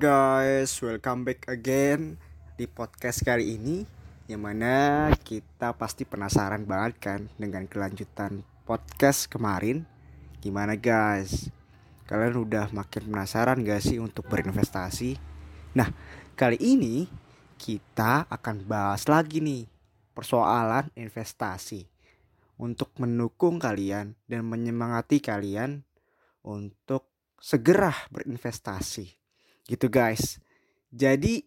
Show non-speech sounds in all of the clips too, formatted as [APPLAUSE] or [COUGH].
Guys, welcome back again di podcast kali ini Yang mana kita pasti penasaran banget kan dengan kelanjutan podcast kemarin Gimana guys? Kalian udah makin penasaran gak sih untuk berinvestasi? Nah, kali ini kita akan bahas lagi nih persoalan investasi Untuk mendukung kalian dan menyemangati kalian untuk segera berinvestasi Gitu guys. Jadi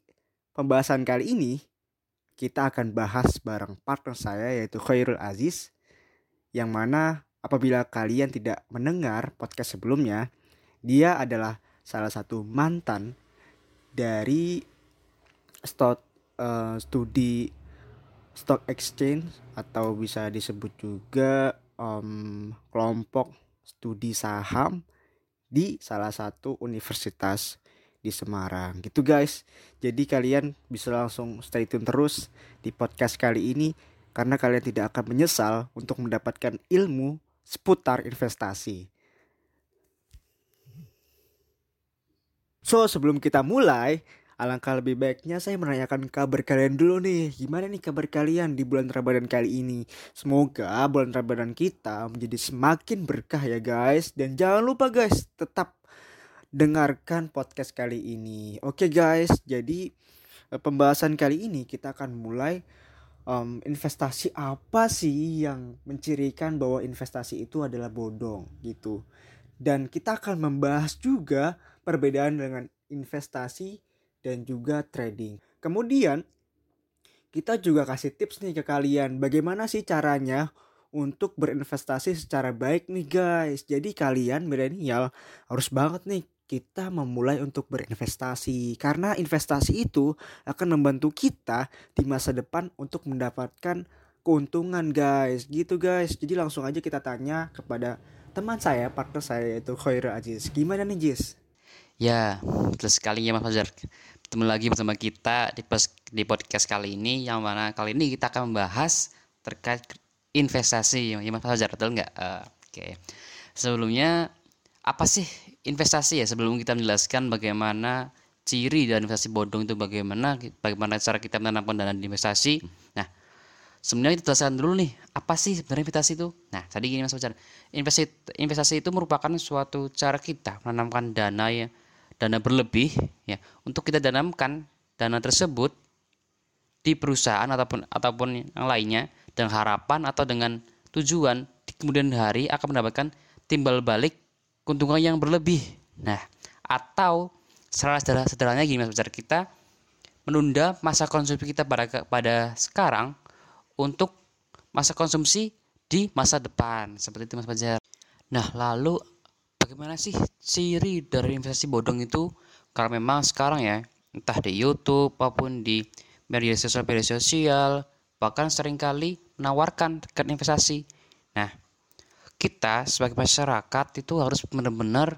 pembahasan kali ini kita akan bahas bareng partner saya yaitu Khairul Aziz yang mana apabila kalian tidak mendengar podcast sebelumnya, dia adalah salah satu mantan dari stock uh, studi stock exchange atau bisa disebut juga um, kelompok studi saham di salah satu universitas di Semarang gitu guys jadi kalian bisa langsung stay tune terus di podcast kali ini karena kalian tidak akan menyesal untuk mendapatkan ilmu seputar investasi so sebelum kita mulai Alangkah lebih baiknya saya menanyakan kabar kalian dulu nih. Gimana nih kabar kalian di bulan Ramadan kali ini? Semoga bulan Ramadan kita menjadi semakin berkah ya guys. Dan jangan lupa guys, tetap dengarkan podcast kali ini. Oke guys, jadi eh, pembahasan kali ini kita akan mulai um, investasi apa sih yang mencirikan bahwa investasi itu adalah bodong gitu. Dan kita akan membahas juga perbedaan dengan investasi dan juga trading. Kemudian kita juga kasih tips nih ke kalian bagaimana sih caranya untuk berinvestasi secara baik nih guys. Jadi kalian milenial harus banget nih kita memulai untuk berinvestasi karena investasi itu akan membantu kita di masa depan untuk mendapatkan keuntungan guys gitu guys jadi langsung aja kita tanya kepada teman saya partner saya yaitu Khaira Aziz gimana nih Jis Ya, terus sekali ya Mas Fajar. Ketemu lagi bersama kita di, di podcast kali ini yang mana kali ini kita akan membahas terkait investasi ya Mas Fajar betul nggak? Uh, Oke. Okay. Sebelumnya apa sih investasi ya? Sebelum kita menjelaskan bagaimana ciri dan investasi bodong itu bagaimana bagaimana cara kita menanamkan dana di investasi. Nah sebenarnya kita jelaskan dulu nih apa sih sebenarnya investasi itu? Nah tadi gini mas Pacar investasi investasi itu merupakan suatu cara kita menanamkan dana ya dana berlebih ya untuk kita tanamkan dana tersebut di perusahaan ataupun ataupun yang lainnya dengan harapan atau dengan tujuan di kemudian hari akan mendapatkan timbal balik keuntungan yang berlebih. Nah, atau secara sederhananya gini Mas Besar, kita menunda masa konsumsi kita pada pada sekarang untuk masa konsumsi di masa depan. Seperti itu Mas Fajar. Nah, lalu bagaimana sih ciri dari investasi bodong itu? Karena memang sekarang ya, entah di YouTube maupun di media sosial media sosial bahkan sering kali menawarkan terkait investasi. Nah, kita sebagai masyarakat itu harus benar-benar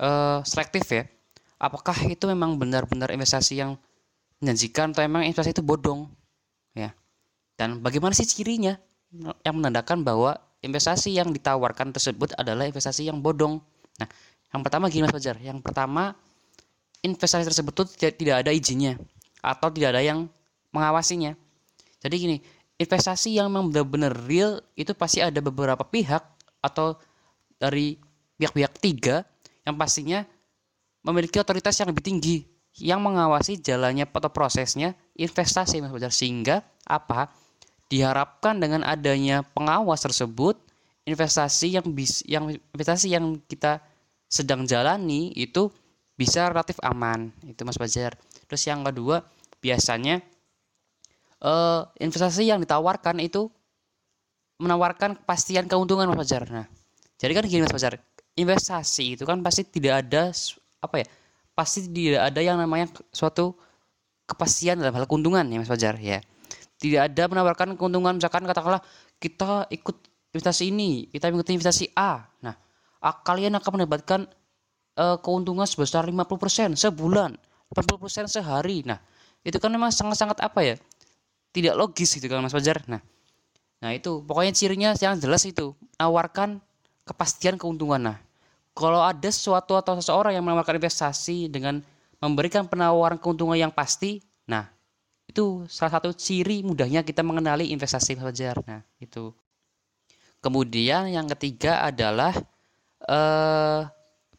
uh, selektif ya. Apakah itu memang benar-benar investasi yang menjanjikan atau memang investasi itu bodong ya. Dan bagaimana sih cirinya yang menandakan bahwa investasi yang ditawarkan tersebut adalah investasi yang bodong. Nah, yang pertama gini Mas Fajar, yang pertama investasi tersebut itu tidak ada izinnya atau tidak ada yang mengawasinya. Jadi gini, investasi yang memang benar-benar real itu pasti ada beberapa pihak atau dari pihak-pihak tiga yang pastinya memiliki otoritas yang lebih tinggi yang mengawasi jalannya atau prosesnya investasi Mas Bajar sehingga apa? Diharapkan dengan adanya pengawas tersebut investasi yang bis yang investasi yang kita sedang jalani itu bisa relatif aman. Itu Mas Bajar terus yang kedua biasanya uh, investasi yang ditawarkan itu menawarkan kepastian keuntungan Mas Fajar. Nah, jadi kan gini Mas Fajar, investasi itu kan pasti tidak ada apa ya? Pasti tidak ada yang namanya suatu kepastian dalam hal keuntungan ya Mas Fajar ya. Tidak ada menawarkan keuntungan misalkan katakanlah kita ikut investasi ini, kita mengikuti investasi A. Nah, kalian akan mendapatkan uh, keuntungan sebesar 50% sebulan, 80% sehari. Nah, itu kan memang sangat-sangat apa ya? Tidak logis gitu kan Mas Fajar. Nah, nah itu pokoknya cirinya yang jelas itu nawarkan kepastian keuntungan. Nah, kalau ada sesuatu atau seseorang yang menawarkan investasi dengan memberikan penawaran keuntungan yang pasti, nah itu salah satu ciri mudahnya kita mengenali investasi Fajar. Nah, itu. Kemudian yang ketiga adalah eh,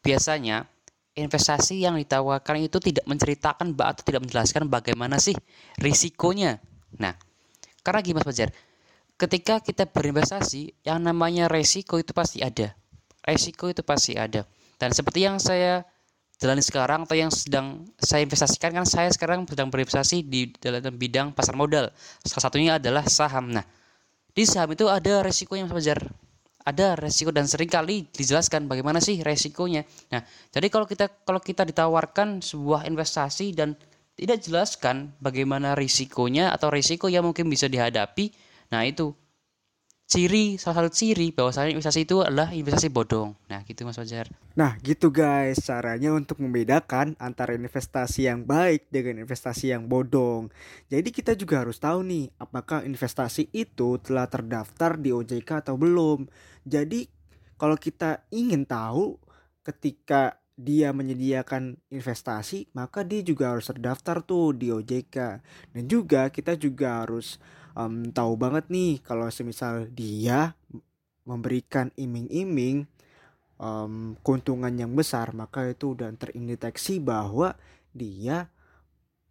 biasanya investasi yang ditawarkan itu tidak menceritakan atau tidak menjelaskan bagaimana sih risikonya. Nah, karena gimana Fajar? Ketika kita berinvestasi, yang namanya risiko itu pasti ada. Risiko itu pasti ada. Dan seperti yang saya jalani sekarang atau yang sedang saya investasikan kan saya sekarang sedang berinvestasi di dalam bidang pasar modal. Salah satunya adalah saham. Nah, di saham itu ada resikonya Mas Fajar ada resiko dan sering kali dijelaskan bagaimana sih resikonya. Nah, jadi kalau kita kalau kita ditawarkan sebuah investasi dan tidak jelaskan bagaimana risikonya atau risiko yang mungkin bisa dihadapi, nah itu ciri salah satu ciri bahwasanya investasi itu adalah investasi bodong. Nah, gitu Mas Fajar. Nah, gitu guys, caranya untuk membedakan antara investasi yang baik dengan investasi yang bodong. Jadi kita juga harus tahu nih, apakah investasi itu telah terdaftar di OJK atau belum. Jadi kalau kita ingin tahu ketika dia menyediakan investasi, maka dia juga harus terdaftar tuh di OJK. Dan juga kita juga harus um, tahu banget nih kalau semisal dia memberikan iming-iming um, keuntungan yang besar maka itu udah terindeteksi bahwa dia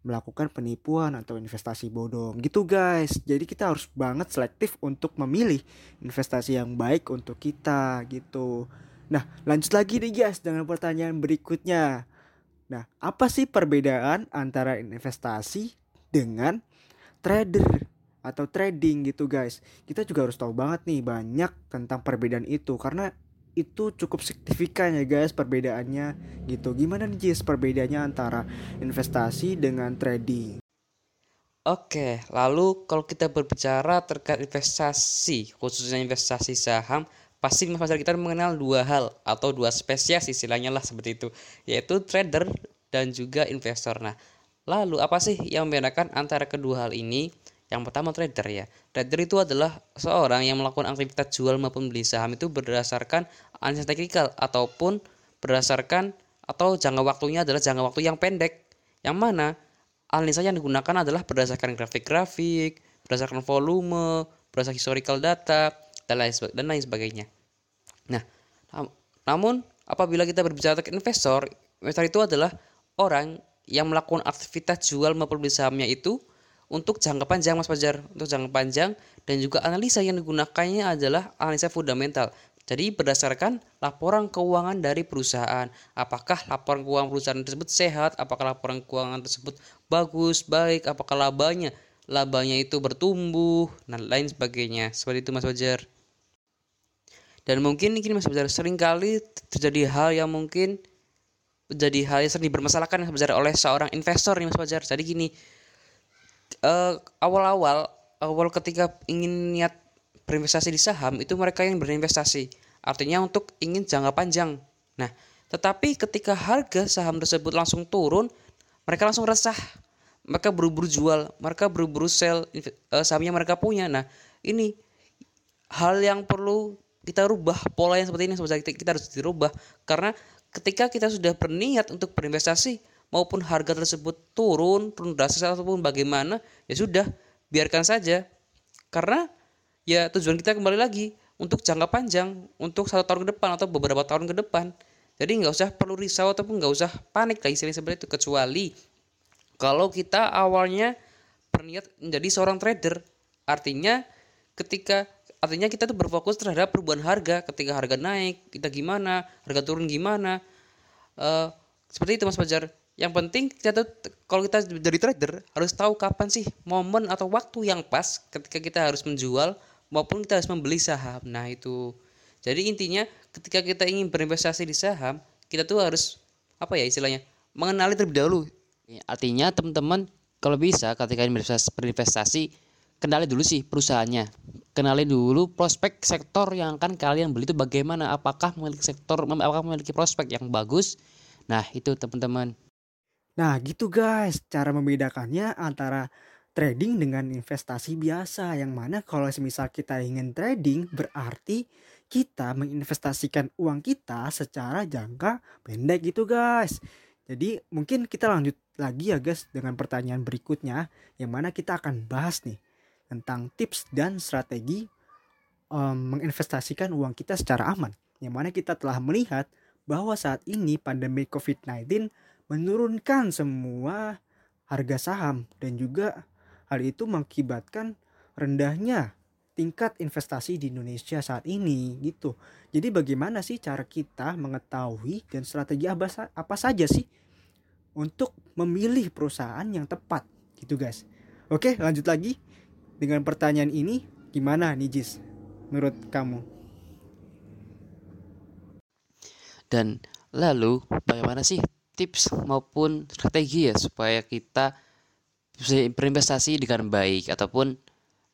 melakukan penipuan atau investasi bodong. Gitu guys. Jadi kita harus banget selektif untuk memilih investasi yang baik untuk kita gitu nah lanjut lagi nih guys dengan pertanyaan berikutnya nah apa sih perbedaan antara investasi dengan trader atau trading gitu guys. Kita juga harus tahu banget nih banyak tentang perbedaan itu karena itu cukup signifikan ya guys perbedaannya gitu. Gimana nih Jis perbedaannya antara investasi dengan trading? Oke, lalu kalau kita berbicara terkait investasi, khususnya investasi saham, pasti masyarakat kita mengenal dua hal atau dua spesies istilahnya lah seperti itu, yaitu trader dan juga investor. Nah, lalu apa sih yang membedakan antara kedua hal ini? Yang pertama trader ya. Trader itu adalah seorang yang melakukan aktivitas jual maupun beli saham itu berdasarkan analisis teknikal ataupun berdasarkan atau jangka waktunya adalah jangka waktu yang pendek. Yang mana analisa yang digunakan adalah berdasarkan grafik-grafik, berdasarkan volume, berdasarkan historical data, dan lain, dan lain sebagainya. Nah, namun apabila kita berbicara tentang investor, investor itu adalah orang yang melakukan aktivitas jual maupun beli sahamnya itu untuk jangka panjang Mas Fajar. Untuk jangka panjang dan juga analisa yang digunakannya adalah analisa fundamental. Jadi berdasarkan laporan keuangan dari perusahaan. Apakah laporan keuangan perusahaan tersebut sehat? Apakah laporan keuangan tersebut bagus baik? Apakah labanya? Labanya itu bertumbuh? Dan lain sebagainya. Seperti itu Mas Fajar dan mungkin ini Mas Fajar sering kali terjadi hal yang mungkin menjadi hal yang sering dipermasalahkan Mas Fajar oleh seorang investor nih Mas Fajar jadi gini eh, awal-awal awal ketika ingin niat berinvestasi di saham itu mereka yang berinvestasi. Artinya untuk ingin jangka panjang. Nah tetapi ketika harga saham tersebut langsung turun mereka langsung resah. Mereka buru-buru jual mereka buru-buru sell uh, sahamnya mereka punya. Nah ini hal yang perlu kita rubah pola yang seperti ini kita, kita harus dirubah karena ketika kita sudah berniat untuk berinvestasi maupun harga tersebut turun, turun drastis ataupun bagaimana, ya sudah, biarkan saja. Karena ya tujuan kita kembali lagi untuk jangka panjang, untuk satu tahun ke depan atau beberapa tahun ke depan. Jadi nggak usah perlu risau ataupun nggak usah panik lah istilahnya seperti itu. Kecuali kalau kita awalnya berniat menjadi seorang trader, artinya ketika artinya kita tuh berfokus terhadap perubahan harga. Ketika harga naik, kita gimana, harga turun gimana. Uh, seperti itu Mas Fajar yang penting kita tuh kalau kita dari trader harus tahu kapan sih momen atau waktu yang pas ketika kita harus menjual maupun kita harus membeli saham. Nah, itu. Jadi intinya ketika kita ingin berinvestasi di saham, kita tuh harus apa ya istilahnya? mengenali terlebih dahulu. Ya, artinya teman-teman kalau bisa ketika berinvestasi kenali dulu sih perusahaannya. Kenali dulu prospek sektor yang akan kalian beli itu bagaimana? Apakah memiliki sektor apakah memiliki prospek yang bagus? Nah, itu teman-teman. Nah gitu guys cara membedakannya antara trading dengan investasi biasa yang mana kalau semisal kita ingin trading berarti kita menginvestasikan uang kita secara jangka pendek gitu guys. Jadi mungkin kita lanjut lagi ya guys dengan pertanyaan berikutnya yang mana kita akan bahas nih tentang tips dan strategi um, menginvestasikan uang kita secara aman. Yang mana kita telah melihat bahwa saat ini pandemi COVID-19 menurunkan semua harga saham dan juga hal itu mengakibatkan rendahnya tingkat investasi di Indonesia saat ini gitu. Jadi bagaimana sih cara kita mengetahui dan strategi apa, apa saja sih untuk memilih perusahaan yang tepat gitu guys. Oke lanjut lagi dengan pertanyaan ini gimana nih Jis menurut kamu? Dan lalu bagaimana sih tips maupun strategi ya supaya kita bisa berinvestasi dengan baik ataupun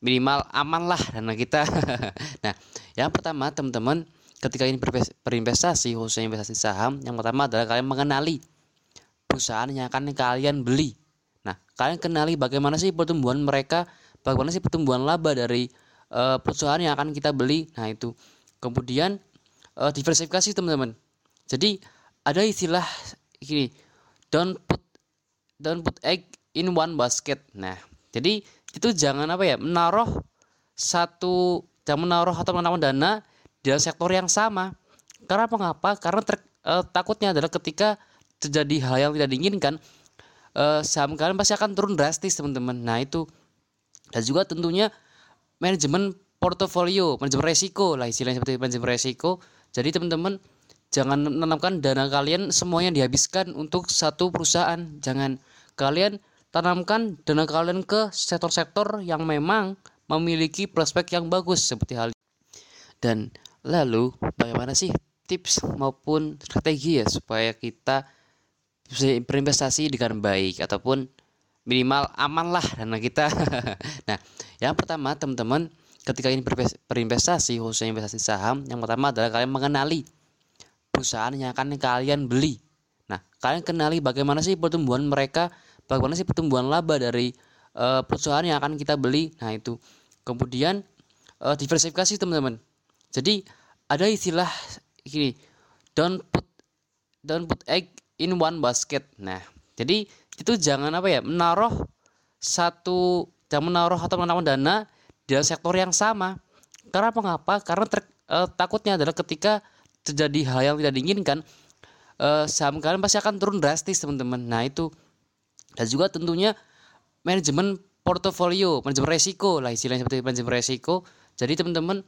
minimal aman lah dana kita. [LAUGHS] nah, yang pertama teman-teman ketika ini berinvestasi khususnya investasi saham, yang pertama adalah kalian mengenali perusahaan yang akan kalian beli. Nah, kalian kenali bagaimana sih pertumbuhan mereka, bagaimana sih pertumbuhan laba dari uh, perusahaan yang akan kita beli. Nah, itu. Kemudian uh, diversifikasi teman-teman. Jadi ada istilah gini, don't put don't put egg in one basket. Nah, jadi itu jangan apa ya menaruh satu jangan menaruh atau menanam dana di sektor yang sama karena apa ngapa karena ter, eh, takutnya adalah ketika terjadi hal yang tidak diinginkan eh, saham kalian pasti akan turun drastis teman-teman nah itu dan juga tentunya manajemen portofolio manajemen resiko lah istilahnya seperti manajemen resiko. Jadi teman-teman jangan menanamkan dana kalian semuanya dihabiskan untuk satu perusahaan. Jangan. Kalian tanamkan dana kalian ke sektor-sektor yang memang memiliki prospek yang bagus seperti hal dan lalu bagaimana sih tips maupun strategi ya supaya kita berinvestasi dengan baik ataupun minimal aman lah dana kita. [LAUGHS] Nah yang pertama teman-teman ketika ini berinvestasi khususnya investasi saham yang pertama adalah kalian mengenali perusahaan yang akan kalian beli. Nah kalian kenali bagaimana sih pertumbuhan mereka bagaimana sih pertumbuhan laba dari uh, perusahaan yang akan kita beli. Nah itu. Kemudian uh, diversifikasi teman-teman. Jadi ada istilah gini don't put don't put egg in one basket. Nah jadi itu jangan apa ya menaruh satu jangan menaruh atau menanam dana di dalam sektor yang sama. Karena apa ngapa? Karena ter, uh, takutnya adalah ketika terjadi hal yang tidak diinginkan uh, saham kalian pasti akan turun drastis teman-teman. Nah itu. Dan juga tentunya manajemen portofolio, manajemen resiko lah istilahnya seperti manajemen resiko. Jadi teman-teman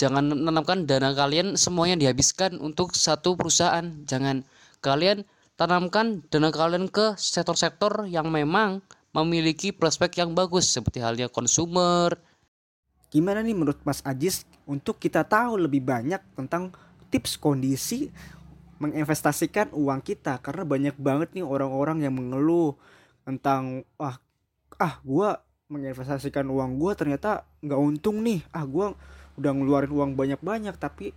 jangan menanamkan dana kalian semuanya dihabiskan untuk satu perusahaan. Jangan. Kalian tanamkan dana kalian ke sektor-sektor yang memang memiliki prospek yang bagus seperti halnya konsumer. Gimana nih menurut Mas Ajis untuk kita tahu lebih banyak tentang tips kondisi menginvestasikan uang kita? Karena banyak banget nih orang-orang yang mengeluh tentang ah ah gue menginvestasikan uang gue ternyata nggak untung nih. Ah gue udah ngeluarin uang banyak-banyak tapi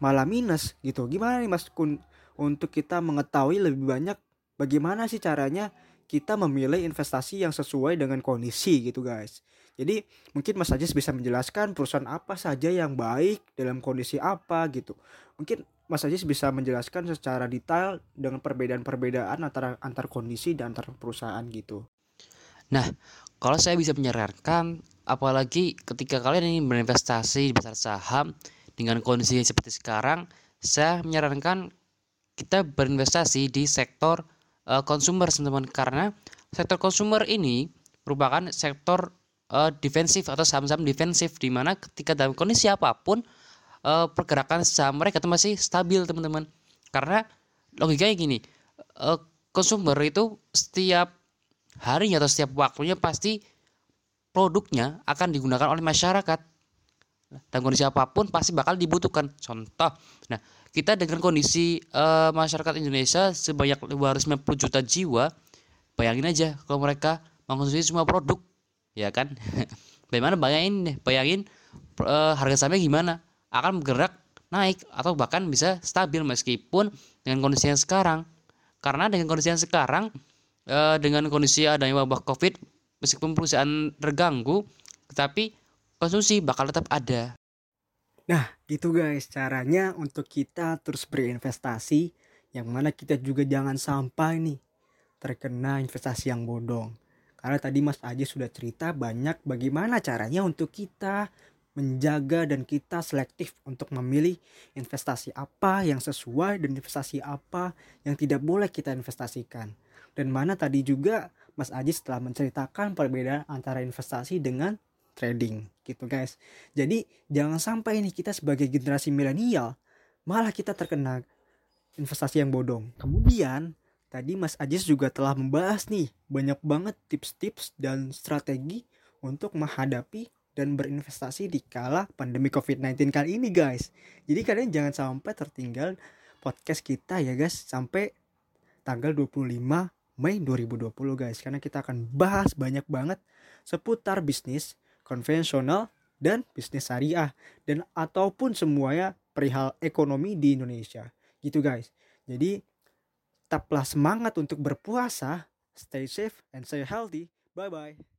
malah minus gitu. Gimana nih mas kun untuk kita mengetahui lebih banyak bagaimana sih caranya kita memilih investasi yang sesuai dengan kondisi gitu guys jadi mungkin Mas Ajis bisa menjelaskan perusahaan apa saja yang baik dalam kondisi apa gitu mungkin Mas Ajis bisa menjelaskan secara detail dengan perbedaan-perbedaan antara antar kondisi dan antar perusahaan gitu. Nah, kalau saya bisa menyarankan, apalagi ketika kalian ingin berinvestasi di pasar saham dengan kondisi seperti sekarang, saya menyarankan kita berinvestasi di sektor uh, consumer teman-teman. Karena sektor consumer ini merupakan sektor uh, defensif atau saham-saham defensif di mana ketika dalam kondisi apa pun uh, pergerakan saham mereka itu masih stabil teman-teman. Karena logikanya gini uh, konsumer itu setiap hari atau setiap waktunya pasti produknya akan digunakan oleh masyarakat. Dan kondisi apa pun pasti bakal dibutuhkan. Contoh nah kita dengan kondisi uh, masyarakat Indonesia sebanyak 290 juta jiwa bayangin aja kalau mereka mengkonsumsi semua produk ya kan [LAUGHS] bagaimana bayangin deh bayangin uh, harga sahamnya gimana akan bergerak naik atau bahkan bisa stabil meskipun dengan kondisi yang sekarang. Karena dengan kondisi yang sekarang eh, dengan kondisi adanya wabah Covid meskipun perusahaan terganggu tetapi konsumsi bakal tetap ada. Nah, gitu guys caranya untuk kita terus berinvestasi yang mana kita juga jangan sampai nih terkena investasi yang bodong. Karena tadi Mas Aji sudah cerita banyak bagaimana caranya untuk kita menjaga dan kita selektif untuk memilih investasi apa yang sesuai dan investasi apa yang tidak boleh kita investasikan. Dan mana tadi juga Mas Aji setelah menceritakan perbedaan antara investasi dengan trading gitu guys. Jadi jangan sampai ini kita sebagai generasi milenial malah kita terkena investasi yang bodong. Kemudian tadi Mas Ajis juga telah membahas nih banyak banget tips-tips dan strategi untuk menghadapi dan berinvestasi di kala pandemi COVID-19 kali ini guys. Jadi kalian jangan sampai tertinggal podcast kita ya guys sampai tanggal 25 Mei 2020 guys karena kita akan bahas banyak banget seputar bisnis konvensional dan bisnis syariah dan ataupun semuanya perihal ekonomi di Indonesia. Gitu guys. Jadi tetaplah semangat untuk berpuasa, stay safe and stay healthy. Bye bye.